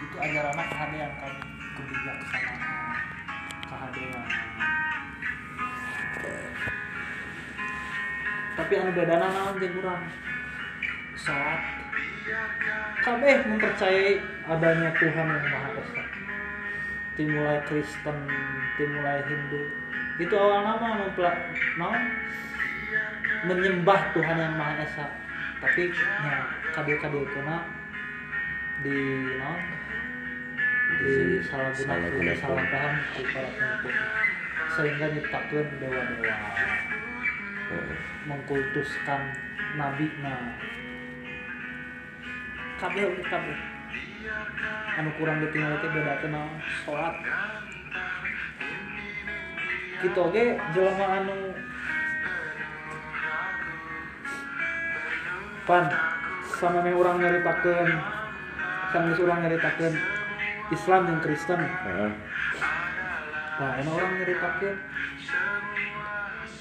itu ajaran kehadian kami kebijaksanaan kehadian tapi anu bedana naon jeung urang salat kabeh mempercayai adanya Tuhan yang Maha Esa. Dimulai Kristen dimulai Hindu. Itu awal nama mempelak naon menyembah Tuhan yang Maha Esa. Tapi ya kadil-kadil kena di naon di salah guna Salahgunakeun. salah paham di para pengikut sehingga nyiptakeun dewa-dewa. Heeh. mengkultuskan nabi nah. Kabeh kabeh. Anu kurang ditinggal teh beda kenal sholat. Kita oke. Jelema anu. Pan sama meh orang nyaritakeun. Sama orang nyaritakeun Islam dan Kristen Heeh. Nah, ini orang nyeritakeun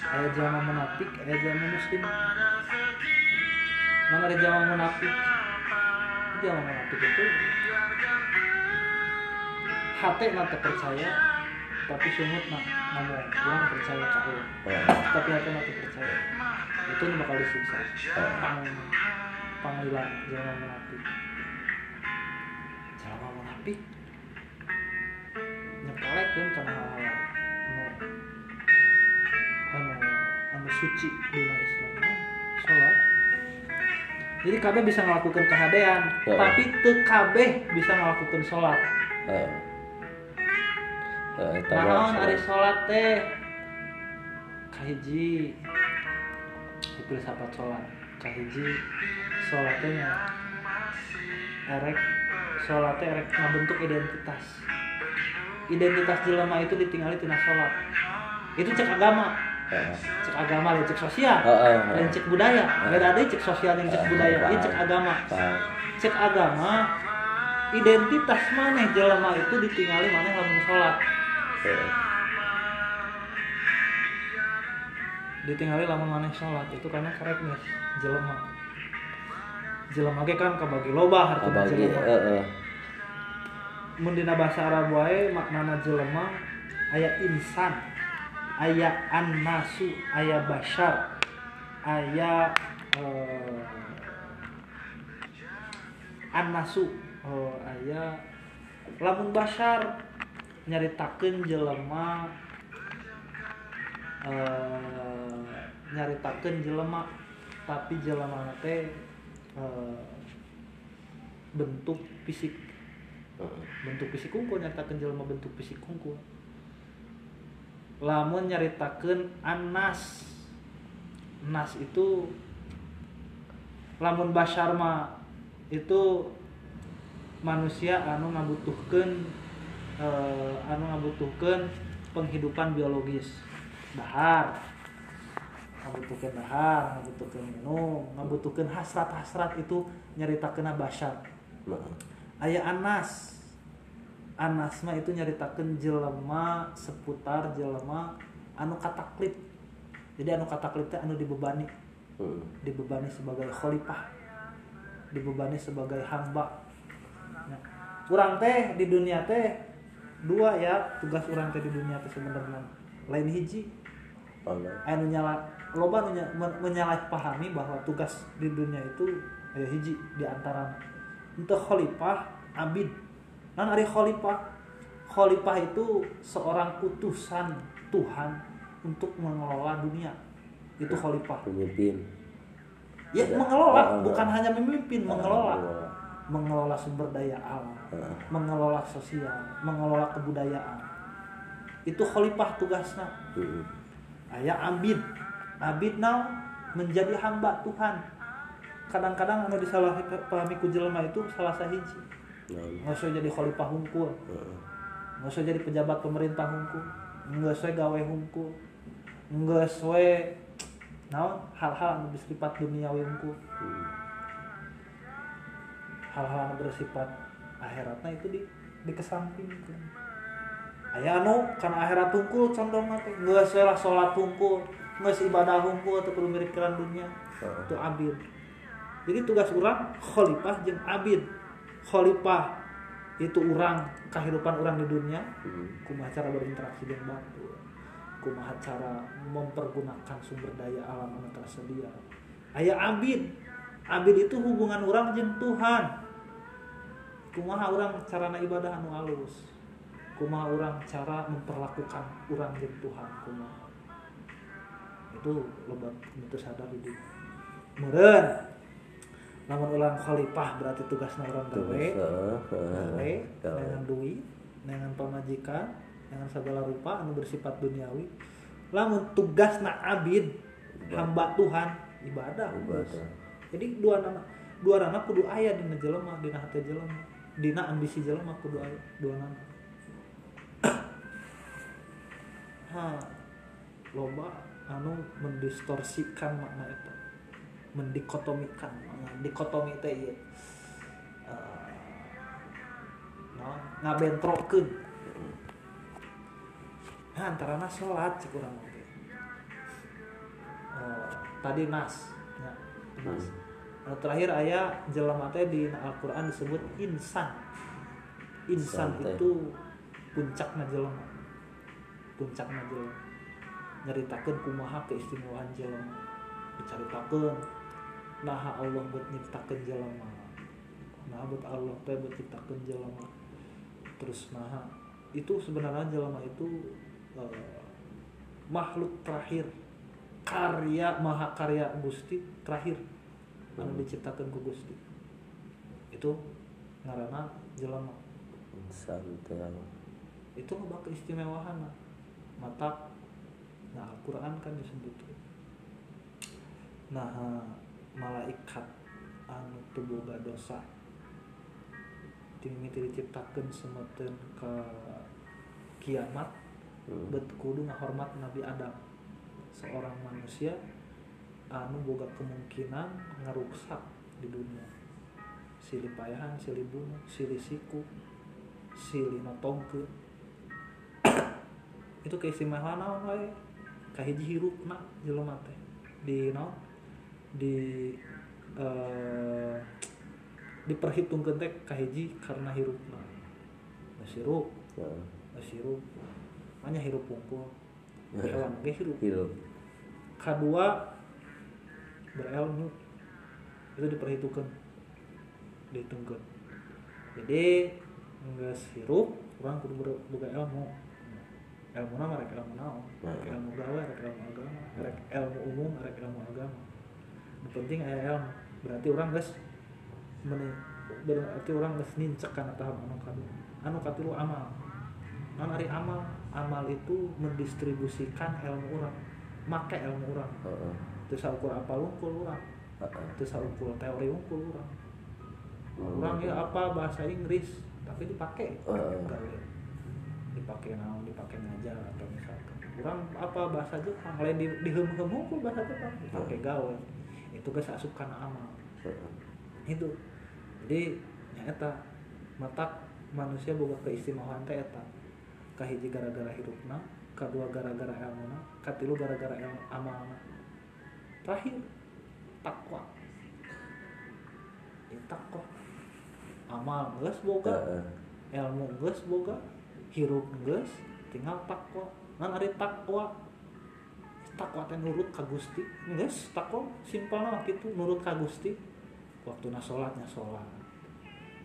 aya jama munafik, aya jama muslim. Nang ada jama munafik. Jama munafik itu hati nanti percaya, tapi sumut nah ngomong kurang percaya Allah. Heeh. Tapi hati nanti percaya. Itu bakal disiksa. Pang panggilan jama munafik. Nyepelekeun kana hal-hal anu anu anu suci dina Islam. Salat jadi kabeh bisa melakukan kehadean Heeh. tapi teu kabeh bisa melakukan sholat. Naon salah. ari sholat. teh kahiji dipilih sapat sholat? Kahiji sholat teh nya erek sholat teh erek ngabentuk identitas identitas jelema itu ditinggali tina sholat. Itu cek agama. Cek agama lain cek sosial. Lain cek budaya. Beda ada cek sosial yang cek budaya. Ini cek agama. Cek agama identitas maneh jelema itu ditinggali maneh lamun sholat. Ditinggali lamun maneh sholat. Itu karena karek nih jelema jelema kan kabagi loba Abagi jelema. heeh. mun dina bahasa Arab wae maknana jelema aya insan aya annasu aya bashar aya eh, annasu oh, aya lamun bashar nyaritakeun jelema eh, nyaritakeun jelema tapi jelema teh eh, bentuk fisik. Bentuk fisik unggul nyaritakeun jelema bentuk fisik unggul lamun nyaritakeun anas. Nas itu lamun bashar mah itu manusia anu ngabutuhkeun eh, anu ngabutuhkeun penghidupan biologis. Dahar. Ngabutuhkeun dahar ngabutuhkeun minum ngabutuhkeun hasrat-hasrat itu nyaritakeun bashar Heeh. aya anas. Anas mah itu nyaritakeun jelema seputar jelema anu kataklid. Jadi anu kataklid teh anu dibebani. Dibebani sebagai khalifah. Dibebani sebagai hamba. Nah, teh di dunia teh dua ya tugas urang teh di dunia teh sebenarnya. Lain hiji. Anu nyala loba nu nya- men- menyalahpahami bahwa tugas di dunia itu aya hiji di antara untuk khalifah abid. Nan ari khalifah. Khalifah itu seorang utusan Tuhan untuk mengelola dunia. Itu khalifah. Pemimpin. ya Tidak. mengelola. bukan hanya memimpin mengelola. Mengelola. mengelola sumber daya alam. Mengelola sosial. Mengelola kebudayaan. Itu khalifah tugasnya. Heeh. aya abid. Abid now menjadi hamba Tuhan kadang-kadang anu disalah pahami ku jelema itu salah sahiji. Naon. nggak usah jadi khalifah hungkul Heeh. nggak usah jadi pejabat pemerintah hungkul nggak usah gawe hungkul nggak usah naon? Hal-hal anu bersifat duniawi hungkul Heeh. hal-hal anu bersifat akhiratnya itu di dikesampingkan aya anu karena akhirat hungkul condong teh. Nggak usah lah sholat hungkul nggak ibadah hungkul atau kudu mikiran dunia. Itu abid jadi tugas orang khalifah jeung abid. Khalifah itu orang kehidupan orang di dunia. Hmm. kumaha cara berinteraksi dengan batu? Kumaha cara mempergunakan sumber daya alam anu tersedia? Aya abid. Abid itu hubungan orang jeung Tuhan. Kumaha orang carana ibadah anu alus? Kumaha orang cara memperlakukan orang jeung Tuhan kumaha? Itu loba itu sadar di meureun lamun ulang khalifah berarti Tugas, gawe heeh, heeh. gawe Gawe. dengan duit dengan pemajikan dengan segala rupa anu bersifat duniawi lamun tugasna abid hamba Tuhan ibadah Ibadah. jadi dua nama dua nama kudu aya dina jelema dina hati jelema dina ambisi jelema kudu aya dua nama ha loba anu mendistorsikan makna itu mendikotomikan makna dikotomi teh Eh, naon? Ngabentrokeun. Nah antarana salat cek urang oge Eh, tadi nas ya, nas. Anu terakhir aya jelema teh di Al-Qur'an disebut insan. Insan teh. itu puncakna jelema puncakna jelema nyaritakeun kumaha keistimewaan jelema. Dicaritakeun nah Allah buat nyiptakeun jelema nah buat Allah teh buat nyiptakeun jelema terus nah itu sebenarnya jelema itu eh, makhluk terakhir karya maha karya Gusti terakhir anu Hmm. diciptakeun ku Gusti. Itu ngaranna jelema Insan teh itu loba keistimewaan mata nah Al-Quran kan disebut. Nah malaikat anu teu boga dosa timimiti diciptakeun semeteun ke kiamat Hmm. bet kudu ngahormat Nabi Adam. Seorang manusia anu boga kemungkinan ngeruksak di dunia. Silih payahan silih bunuh silih siku silih notongkeun. Itu keistimewaan naon wae kahiji hirupna jelema teh. Di naon di eh diperhitungkeun teh kahiji karena hirupna Geus hirup. Heeh. geus hirup. Hanya hirup pungkul. Hewan ge hirup. Hirup. kedua berilmu itu diperhitungkan. Dihitungkan jadi nggak hirup orang kudu boga ilmu ilmu nama rek ilmu naon. Rek ilmu gawe rek ilmu agama. Rek ilmu umum rek ilmu agama penting aya ilmu berarti orang guys meni berarti orang geus nincek kana tahap anu kadua anu katilu amal. Non ari amal amal itu mendistribusikan ilmu orang make ilmu orang Heeh. teu saukur apa wungkul orang Heeh. teu saukur teori wungkul orang Hmm. orang ya apa bahasa Inggris tapi dipakai Heeh. gawe dipakai naon dipakai ngajar atau misalkan. Orang apa bahasa Jepang? Lain di dihem-hem hukum bahasa Jepang. Dipakai gawe itu geus asup kana amal itu. Jadi ya eta mata manusia boga keistimewaan teh eta. Kahiji gara-gara hirupna kedua gara-gara ilmuna katilu gara-gara ilmu amalna. Terakhir takwa. Ya takwa. Amal geus boga ilmu geus boga hirup geus tinggal takwa. Ngan ari takwa takwa teh nurut ka Gusti. Geus takwa simpelna mah kitu nurut ka Gusti. Waktuna salatnya salat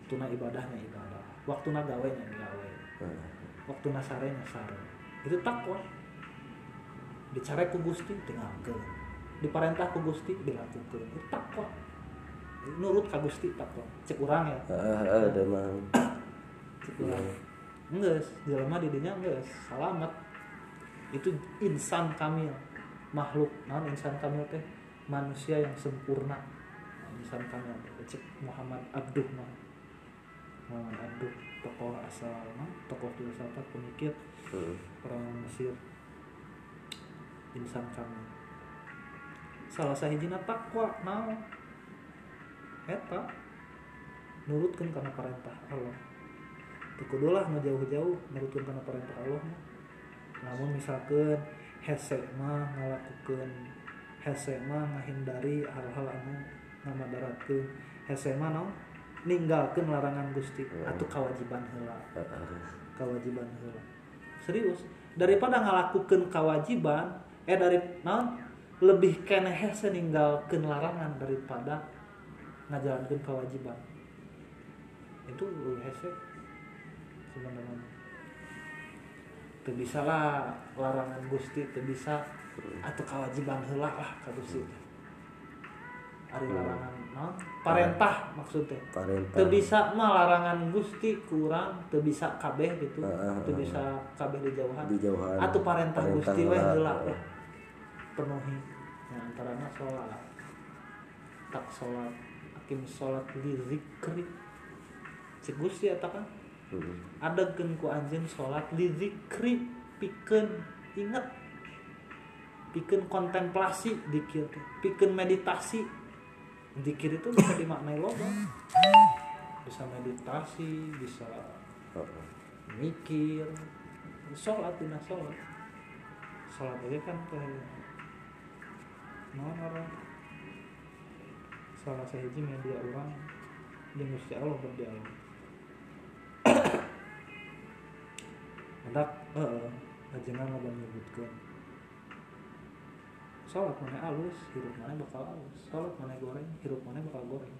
waktuna ibadahnya ibadah. Waktuna gawenya gawe Heeh. waktuna sarenya sare itu takwa dicare ku Gusti tinggalkeun diparentah ku Gusti dilakukeun. Itu takwa nurut ka Gusti takwa cek urang ya. Heeh, ada mah. cek urang. Enggeus, jelema di dinya enggeus, salamet. Itu insan kamil, makhluk non insan kamil teh manusia yang sempurna. Insan kamil cek Muhammad Abduh mah. Muhammad Abduh tokoh asalna, tokoh filsafat pemikir Heeh. orang Mesir. Insan kamil. Salah sahijina takwa naon? Eta nurutkeun kana perintah Allah. Tekudulah nu jauh-jauh nurutkeun kana perintah Allah mah. Namun misalkan hese mah ngalakukeun. Hese mah ngahindari hal-hal anu ngamadaratkeun hese mah naon? ninggalkeun larangan Gusti Hmm. atau kewajiban Heeh. kewajiban heula. Serius daripada ngalakukeun kewajiban eh dari naon? Lebih keneh hese ninggalkeun larangan daripada ngajalankeun kewajiban itu hese. Sebenarnya teu bisa lah larangan Gusti teu bisa atau kewajiban heula lah ka Gusti teh. Ari larangan naon parentah maksudnya Parentah. teu bisa mah larangan Gusti kurang teu bisa kabeh gitu Heeh, teu heeh. bisa kabeh di jauhan Di jauhan. atau parentah Parentah Gusti we heula, heula heeh. we. penuhi ya antaranya sholat tak sholat akim sholat li zikri Gusti eta kan Heeh. adegeun ku sholat li zikri pikeun inget pikeun kontemplasi dikir teh pikeun meditasi. Dikir itu bisa dimaknai loba bisa meditasi bisa mikir. Sholat dina sholat. Sholat aja kan teh naon orang? Salah sahiji media orang jeung Gusti Allah berdialog hendak heeh. Ajengan ngaban nyebutkeun sholat mana alus hirup mana bakal alus sholat mana goreng hirup mana bakal goreng.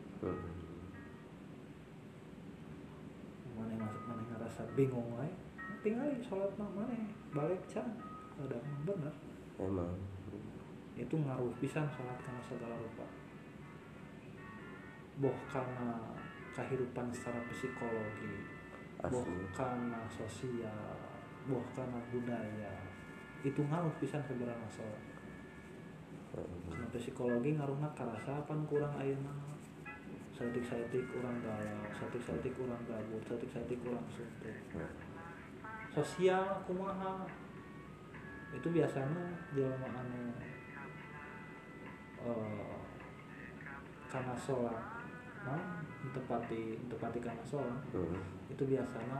Mana masuk mana ngerasa bingung wae tinggal sholat mah mana balik can. Ada bener. Emang. itu ngaruh pisan sholat karena segala rupa. Boh karena kehidupan secara psikologi Asli. karena sosial karena budaya. Itu ngaruh pisan sebenarnya sholat Heeh. karena psikologi ngaruhna karasapan kurang ayeuna satik-satik kurang galau satik-satik kurang gabut satik-satik kurang suntuk. Sosial kumaha? Itu biasanya jelema anu eh, karena sholat nah tepati tepati karena sholat. Heeh. Itu biasanya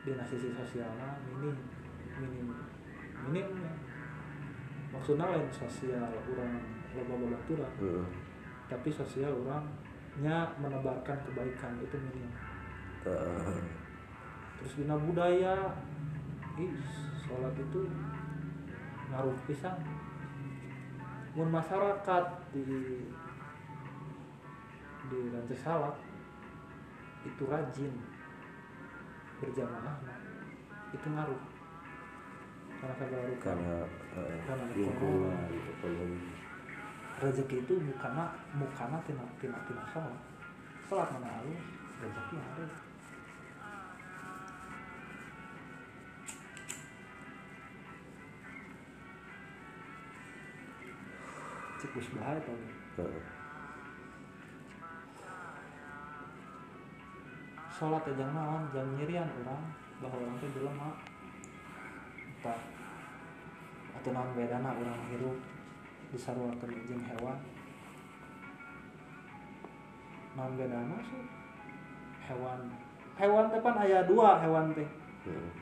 di sisi sosialnya minim minim minim maksudnya lain sosial orang loba babaturan Heeh. tapi sosial orangnya menebarkan kebaikan itu minim Heeh. terus dina budaya ih sholat itu ngaruh pisan mun masyarakat di di rantai salak itu rajin. Berjamaah itu ngaruh. Karena rupa. Karena heeh, Karena lingkungan ekonomi. rezeki itu bukannya bukannya tina tina tina sholat. Sholat mana alus rezeki ada cek bus bahaya tau sholat aja naon? Jam nyirian orang bahwa orang teh jelema. Entah atau naon bedana orang hirup disarwakeun jeung hewan. Naon bedana sih? Hewan. Hewan teh pan aya dua hewan teh.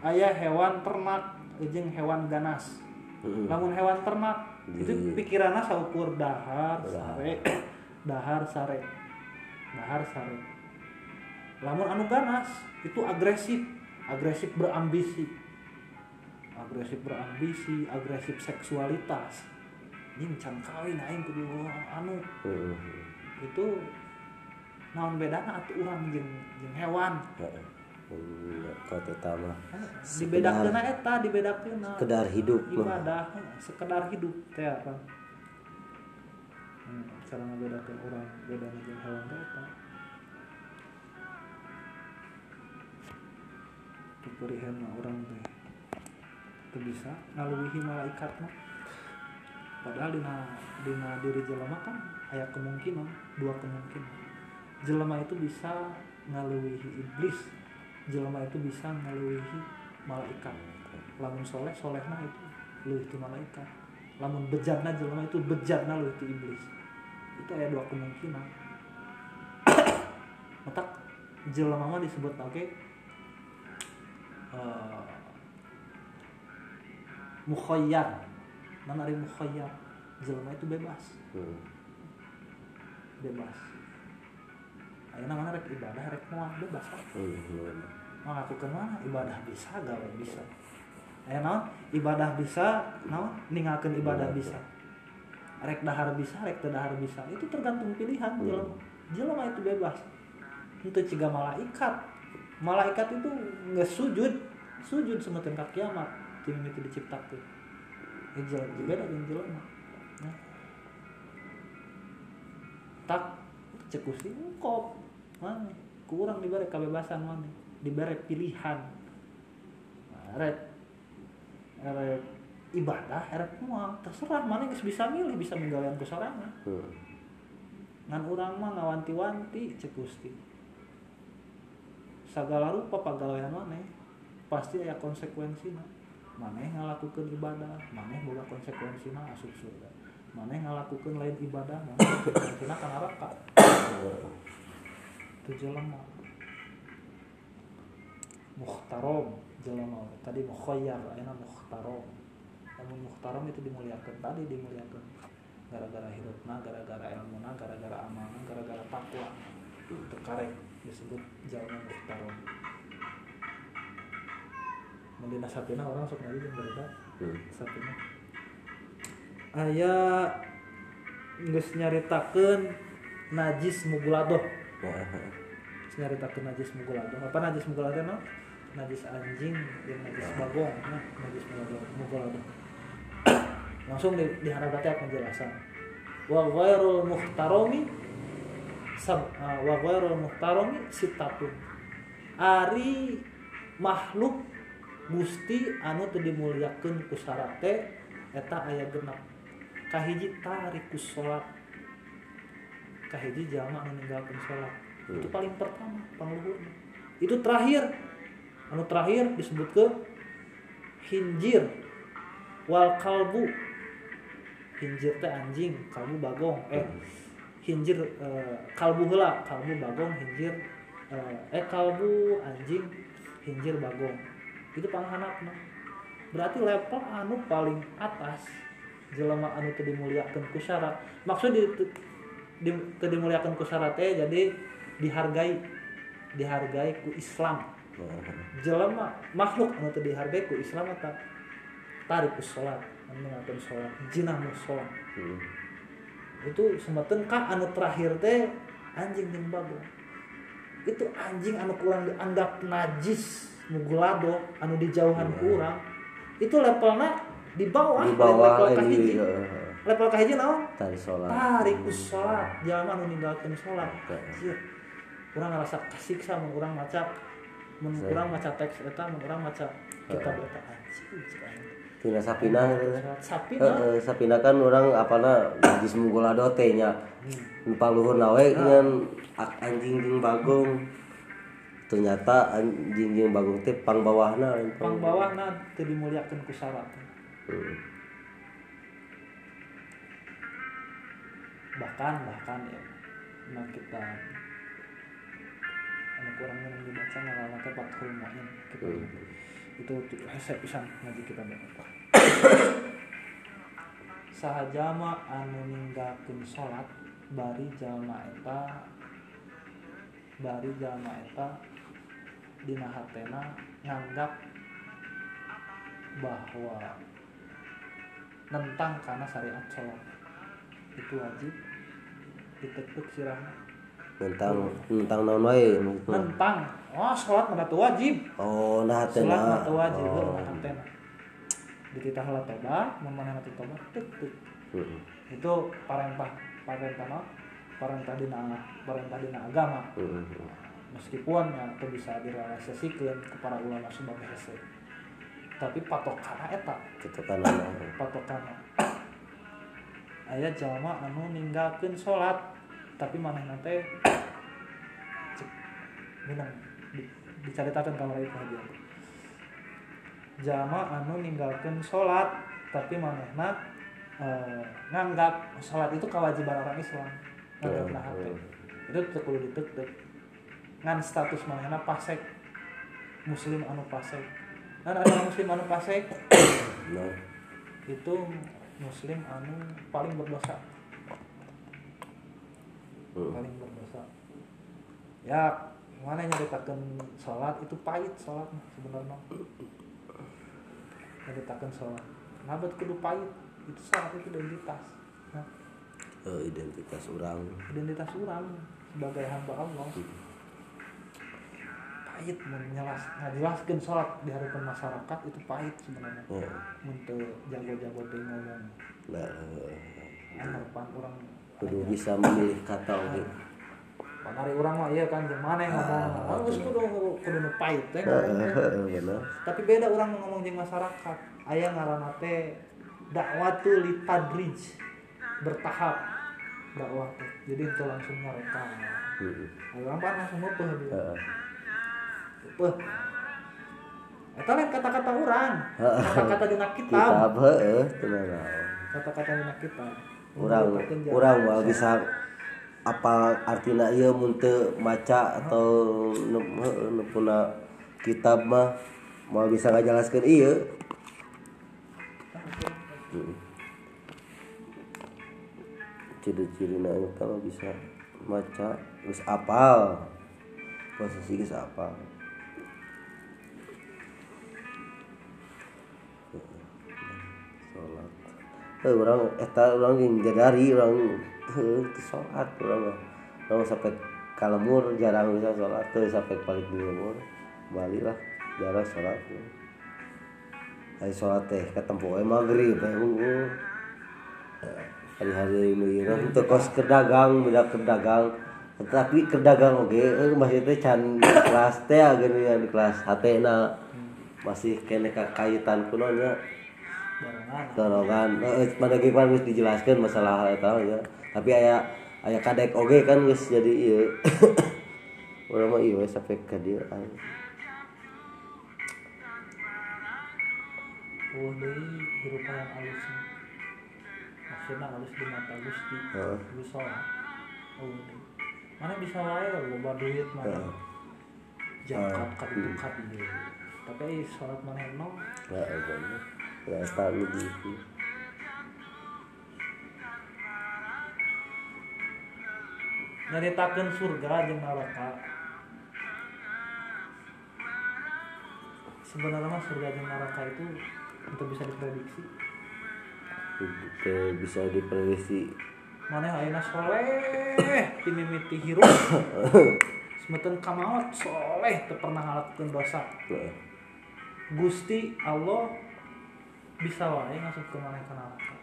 Aya hewan ternak jeung hewan ganas. Heeh. namun hewan ternak itu Di- pikirannya saukur dahar Dahar. sare. Dahar sare. Dahar sare lamun anu ganas itu agresif. Agresif berambisi. Agresif berambisi agresif seksualitas. Ini can kawin aing kudu anu. Heeh. itu naon bedana atuh urang jeung jeung hewan? Heeh. Kau teh mah dibedakeun eta dibedakeun sekedar hidup ibadah sekedar hidup teh apa hmm, cara ngebedakeun orang beda jeung hewan teh eta keperihan mah orang teh. Teu bisa ngaluwihi malaikat mah padahal dina dina diri jelema kan aya kemungkinan dua kemungkinan. Jelema itu bisa ngaluwihi iblis jelema itu bisa ngaluwihi malaikat. Lamun soleh solehna itu leuwih ti malaikat. Lamun bejatna jelema itu bejatna leuwih ti iblis. Itu aya dua kemungkinan. Otak jelema mah disebut oke uh, mukhayyar. Mana ari mukhayyar. Jelema itu bebas. Heeh. bebas. Ayeuna mana rek? Ibadah rek moal bebas kan Hmm. ngalakukeun mana? Ibadah bisa gawe bisa. Naon ibadah bisa naon? Ninggalkeun ibadah bisa. rek dahar bisa rek dahar bisa. Itu tergantung pilihan jelema. Jelema itu bebas. Itu ciga malaikat malaikat itu nggak sujud sujud semeteun ka kiamat. Ti mimiti diciptakeun itu beda jeung jelema Nah. tak cek Gusti engkop mana? Kurang diberi kebebasan mana? Diberi pilihan. Rek rek ibadah rek moal terserah mana geus bisa milih bisa menggawean ku sorangan Hmm. ngan urang mah ngawanti-wanti cek Sagala rupa pagawean maneh pasti aya konsekuensina maneh ngalakukeun ibadah maneh boga konsekuensina asup surga. Maneh ngalakukeun lain ibadah maneh konsekuensina ka neraka. Itu jelema. Muhtarom jelema. Tadi mukhayyar ayeuna muhtarom namun muhtarom itu dimuliakan tadi dimuliakan gara-gara hidupna gara-gara ilmuna gara-gara amalna gara-gara takwa. Itu karek disebut jalma muhtarom Mendina sapina orang sok ngaji jeung berita Hmm. sapina aya geus nyaritakeun najis muguladoh. Nah, Geus nyaritakeun najis muguladoh. Apa najis muguladoh no? najis anjing jeung najis bagong nah najis muguladoh muguladoh. Langsung di teh penjelasan wa ghairul muhtarami sab ah, wa ghairul muhtarami sitatun ari makhluk Gusti anu teu dimuliakeun ku syarat teh eta aya genep. Kahiji tarikus salat kahiji jalma anu ninggalkeun salat itu paling pertama pangluhur itu terakhir. Anu terakhir disebutkeun hinjir. Wal kalbu. Hinjir teh anjing kalbu bagong. Eh hinjir eh, kalbu heula kalbu bagong hinjir eh, eh kalbu anjing hinjir bagong. Itu panghanapna. Berarti level anu paling atas jelema anu teu dimuliakeun ku syarat. Maksud di, di teu dimuliakeun ku syarat teh jadi dihargai dihargai ku Islam. Jelema makhluk anu teu dihargai ku Islam eta tarikus salat anu ngelakuin salat jinah musola Hmm. Itu semeteun ka anu terakhir teh anjing jeung bagong itu anjing anu kurang dianggap najis mugulado anu dijauhan kurang. Itu levelna di bawah di bawah level kahiji lagi ya. level kahiji naon? Tadi sholat. Tarikus salat jalma anu ninggalkeun salat Heeh. anjir urang ngerasa kasiksa mun urang maca mun Saya- urang maca teks eta mun urang maca kitab eta. Anjing. Tina sapina Salat sapi nah Heeh, sapina kan orang apana najis munggulado teh nya Hmm. paluhur nawe ngan anjing jeung bagong ternyata anjing jeung bagong teh pang bawahna pang bawahna teu dimuliakeun ku syarat Hmm. bahkan bahkan ya nah kita anak kurang yang dibaca ngalalna teh Fathul Muin kita itu hese pisan ngaji kita baca sahajama anu ninggalkeun salat bari jalma eta bari jalma eta dina hatena nganggap bahwa nentang karena syariat sholat. Itu wajib ditekuk sirahna tentang tentang naon wae nentang oh sholat mana tuh wajib oh nah teh sholat mana nah tuh wajib oh. oh. hatena dititah heula tobat mun manehna teu tobat tek tek Hmm. itu parentah parentah no parentah dina parentah dina agama Hmm. meskipun ya itu bisa direalisasikan ke para ulama sebab hese. Tapi patokana eta nah. patokana aya jalma anu ninggalkeun salat tapi teh cek minang di- dicaritakeun kamar itu aja. Jalma anu ninggalkeun salat tapi manehna eh, nganggap salat itu kewajiban orang Islam. Nganggap nah hati itu teu kudu ditek ngan status manehna pasek. Muslim anu pasek. Dan ada muslim anu pasek nah itu muslim anu paling berdosa Hmm. paling berdosa. Ya mana nyaritakan sholat? Itu pahit sholat sebenarnya. Nyaritakan sholat. Nabat kudu pahit? Itu sholat itu identitas. Nah, Eh, identitas orang. Identitas orang sebagai hamba Allah. Pahit menjelas ngajelaskan sholat di hadapan masyarakat itu pahit sebenarnya. Eh, untuk jago-jago teh ngomong nah, kan harapan orang kudu bisa memilih kata oke Panari orang mah iya kan gimana yang ngomong. Oh geus kudu kudu nu pahit teh. Tapi beda orang ngomong jeung masyarakat. Aya ngaranna teh dakwatu litadrij bertahap. Dakwah teh jadi itu langsung nyarekam. Hmm. orang pan langsung ngeupeun dia. Heeh. Eta lain kata-kata orang. Kata-kata dina kitab. kitab heeh Kata-kata dina kitab. Orang mau saya. bisa apa artinya iya munte maca atau nu- heueuh, nu puna kitab mah mau bisa ngajelaskeun iya Hmm. ciri-ciri na eta mah bisa maca terus apal posisi geus eh orang eta orang yang jadari orang teu sholat orang. Orang sampai kalemur jarang bisa sholat tuh sampai balik di lemur balik lah jarang sholat. Hari sholat teh ketempo eh maghrib eh ungu hari-hari ini ya untuk kos kedagang beda kedagang. Tapi kedagang oke eh, masih teh can kelas teh gini ya di kelas hatena masih kene kaitan kunonya. Dorongan eh, pada gimana harus dijelaskan masalah hal itu ya tapi aya aya kadek oge kan geus jadi ieu urang mah we sampai dieu aya. Oh, deui hirup yang alus. Maksudna alus di mata Gusti. Heeh. Bisa. Oh. Mana bisa wae loba duit mana. Heeh. Jakat ka ditu ka dieu. Tapi ai salat mana nol. ya bener ya tahu gitu nyaritakeun surga jeung neraka. Sebenarnya mah surga jeung neraka itu untuk bisa diprediksi. itu bisa diprediksi Maneh ayeuna soleh ti mimiti hirup. Semeteun ka maot soleh teu pernah ngalakukeun dosa. Gusti Allah bisa wae masuk ke maneh ka neraka.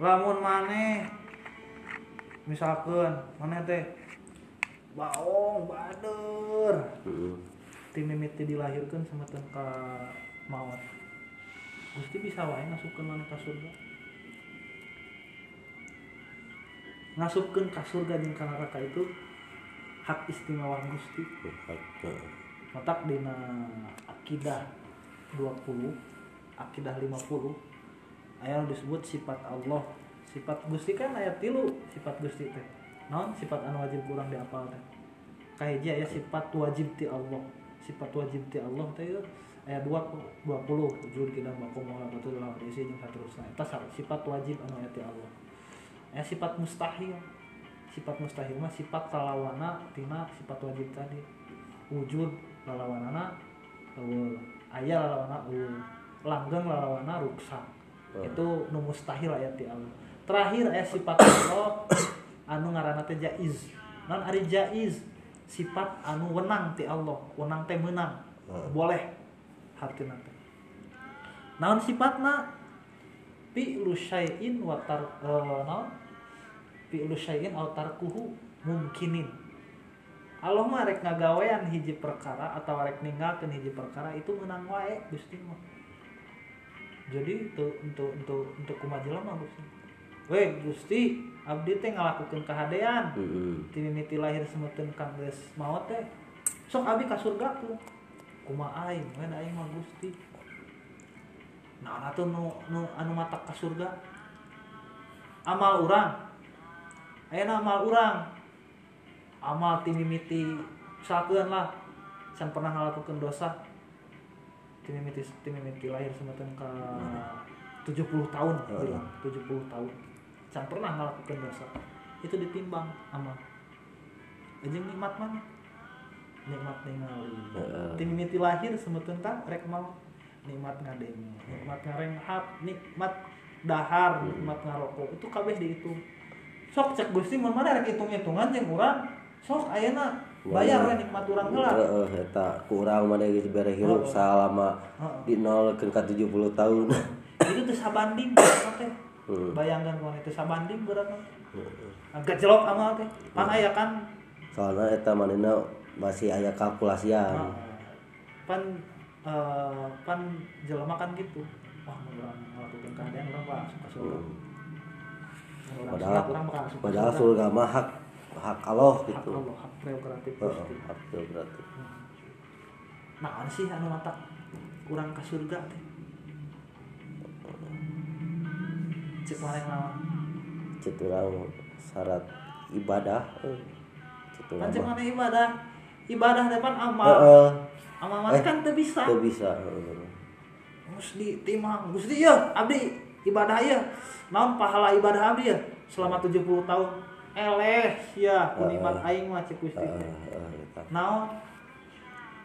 Lamun maneh misalkan maneh teh baong bader Heeh. ti mimiti dilahirkeun semeteun ka maot. Gusti bisa wae ngasupkeun maneh ka surga. Ngasupkeun ka surga jeung ka neraka itu hak istimewa Gusti. Heeh. Matak dina akidah 20 akidah 50 aya nu disebut sifat Allah. Sifat Gusti kan ayat tilu sifat Gusti teh. Naon? Sifat anu wajib kurang diapal teh. Kahiji aya sifat wajib ti Allah. Sifat wajib ti Allah teh ieu aya 2 20 wujud kita baku mola betul dalam isi jeung saterusna eta sifat wajib anu aya ti Allah. Aya sifat mustahil. Sifat mustahil mah sifat kalawana tina sifat wajib tadi. Wujud lalawanana eueuh aya lalawana langgeng lalawana ruksak Oh. itu nu mustahil aya ti Allah terakhir aya sifat Allah anu ngaranna teh jaiz. Non ari jaiz sifat anu wenang ti Allah. Wenang teh meunang Oh. boleh. Hartina teh naon sifatna? Fi'lu syai'in wa tar eh, naon? Fi'lu syai'in aw tarkuhu mungkinin Allah mah rek ngagawean hiji perkara atau rek ninggalkeun hiji perkara itu menang wae Gusti mah. Jadi untuk untuk untuk untuk kumaha jelema Gusti. We Gusti, abdi teh ngalakukeun kahadean. Ti mimiti lahir semeteun kang geus maot teh. Sok abdi ka surga tuh. Kumaha aing, we aing mah Gusti. Nah, atuh nu nu anu matak ka surga. Amal urang. Ayeuna amal urang. Amal ti mimiti sakeun lah. Can pernah ngalakukeun dosa. Ti mimiti ti mimiti lahir semeteun ka 70 tahun Heeh. bilang 70 tahun. Can pernah ngalakukeun dosa. Itu ditimbang amal. aja nikmat mana nikmat ningali Heeh. tim mimiti lahir semeteun tah rek mau nikmat ngadenge nikmat ngarenghap nikmat dahar nikmat ngarokok itu kabeh dihitung sok cek Gusti mana rek hitung-hitungan jeung urang sok ayeuna bayar we nikmat urang heula Heeh, eta kurang mana geus bere hirup salama. Heeh. di nol ke 70 tahun. itu tuh sabanding teh. Hmm. bayangkan kalau itu sabanding berat teh. Agak jelok amal teh. Pan aya kan? Soalnya eta manehna masih aya kalkulasian. Heeh. pan eh, pan jelema kan gitu. Wah mun urang ngelakukeun keadaan urang pak suka surga Padahal suka padahal surga mah hak hak Allah hak gitu. Allah hak prerogatif Gusti hak Allah berarti. nah sih anu mata kurang ke surga teh cek mana yang lawan Cek urang syarat ibadah. eh, Cek urang Pancen mah. mana ibadah ibadah depan amal Heeh, amal mana Eh, kan teu bisa teu bisa. heeh. Gusti timang Gusti ya abdi ibadah ya naon pahala ibadah abdi ya selama 70 tahun eleh ya kunikmat aing mah cek Gusti. Eta. naon?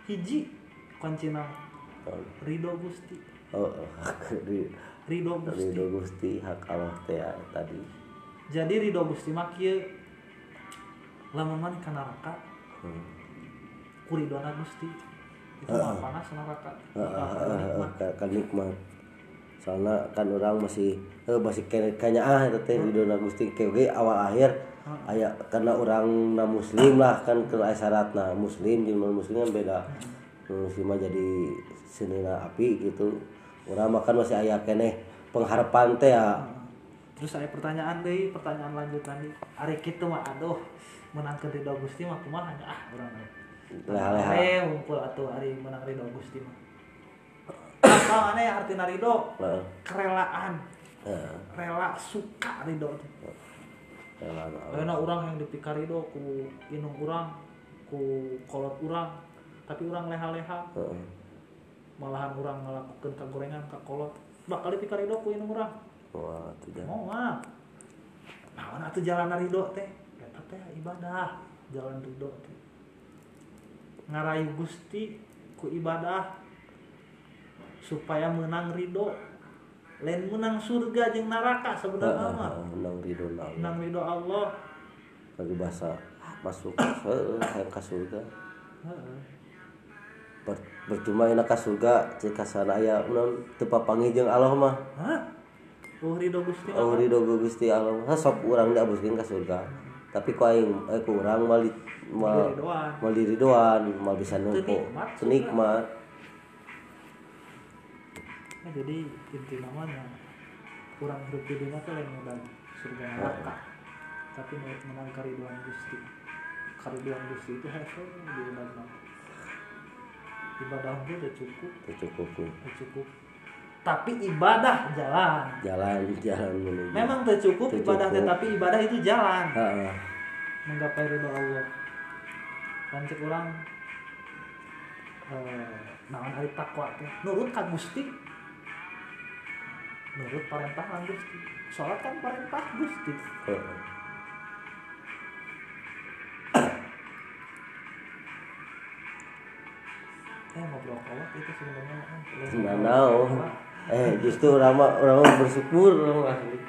Hiji kuncina Heeh. ridho Gusti. Oh, oh, ridho Gusti. Ridho Gusti hak Allah teh ya, tadi. jadi ridho Gusti mah kieu lamun man ka neraka. Hmm. ku ridhona Gusti. Itu mah panas neraka. Heeh, ka nikmat. Soalnya kan orang masih eh masih kayaknya ah eta teh ridona Gusti kege awal akhir aya karena orang na muslim lah kan ke aya syaratna muslim non muslim kan beda. Muslim mah jadi senina api gitu. Urang mah kan masih aya keneh pengharapan teh ya. terus saya pertanyaan deh pertanyaan lanjutan nih hari kitu mah aduh menang ke ridho Gusti mah kumaha ah urang mah. Leha-leha. Eh, ngumpul atuh hari menang ridho Gusti mah apa aneh artina ridho Heeh. kerelaan. Heeh. rela suka ridho teh Jalan Allah. Karena orang yang dipikar ridho ku inung urang ku kolot urang. Tapi orang leha-leha Heeh. malahan orang ngelakukan kagorengan ka kolot. Bakal dipikar ridho ku inung urang. Wah, jangan. mau mah? Nah mana tuh jalan ridho teh? Eta teh ibadah. Jalan ridho teh. Ngarayu Gusti ku ibadah supaya menang ridho lain menang surga jeung neraka sebenarnya mah Menang ridho Allah. menang ridho Allah Bagi bahasa masuk hayang ka surga. Ber- Percuma enak ka surga cek kasana aya naon teu papanggih jeung Allah mah. Oh ridho Gusti Oh ridho Gusti Allah mah sok urang diabuskeun ka surga. Tapi ku aing eh ku urang mal di- mal Ridhoan. mal bisa nempo. nikmat Teu nikmat. Nah, jadi inti namanya kurang hidup di dunia tuh lain modal surga neraka. Tapi mau menang kariduan Gusti. Kariduan Gusti itu hasil di ibadah. Ibadah udah cukup, Teu cukup udah cukup. Tapi ibadah jalan. Jalan jalan menuju. Memang tuh cukup ibadah tetapi ibadah itu jalan Heeh. menggapai ridho Allah. Pancet orang eh naon hari takwa teh nurut ka Gusti nurut perintah Gusti sholat kan perintah Gusti Heeh. eh ngobrol kolot itu sebenarnya eh, Nah, naon. Eh justru orang mah orang mah bersyukur orang mah asli.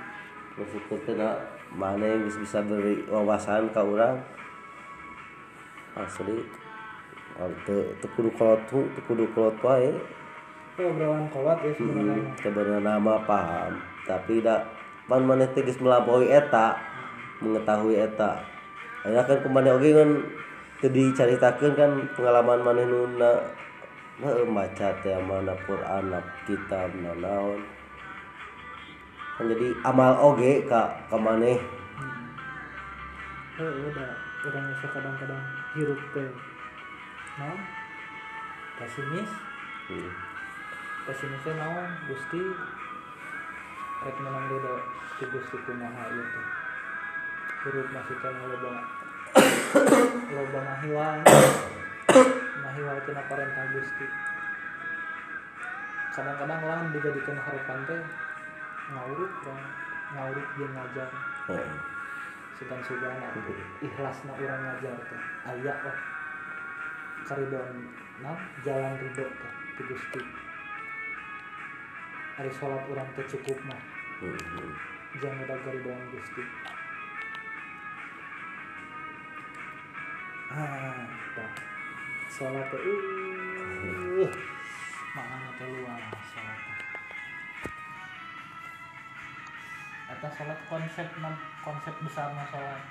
Bersyukur kena mana yang bisa, bisa beri wawasan ke orang asli. Kudu kolot kudu kolot wae. Obrolan kolot ya sebenarnya Hmm, sebenarnya nama paham, tapi dak pan maneh teh geus melampaui eta, mengetahui eta. Aya kan ke mana oge kan teu dicaritakeun kan pengalaman maneh nu na heuh maca teh mana Quran kitab na naon. Kan jadi amal oge ka ka maneh. eh udah orang bisa kadang-kadang hirup teh naon pesimis Hmm. Pesimisnya naon Gusti rek menang ridho ti Gusti kumaha teh hirup masih kan loba loba mahiwal mahiwal tina parentah Gusti. Kadang-kadang orang dijadikan harapan teh ngawuruk orang ngawuruk jeung ngajar. Heeh. si sugan sugana ikhlasna urang ngajar teh aya lah. Karidon nah jalan ridho teh ti Gusti hari sholat urang teh cukup mah. Hmm. jangan udah karidon Gusti. Ah sholat teh uh makna teh luas sholat Eta sholat konsep konsep besar sholat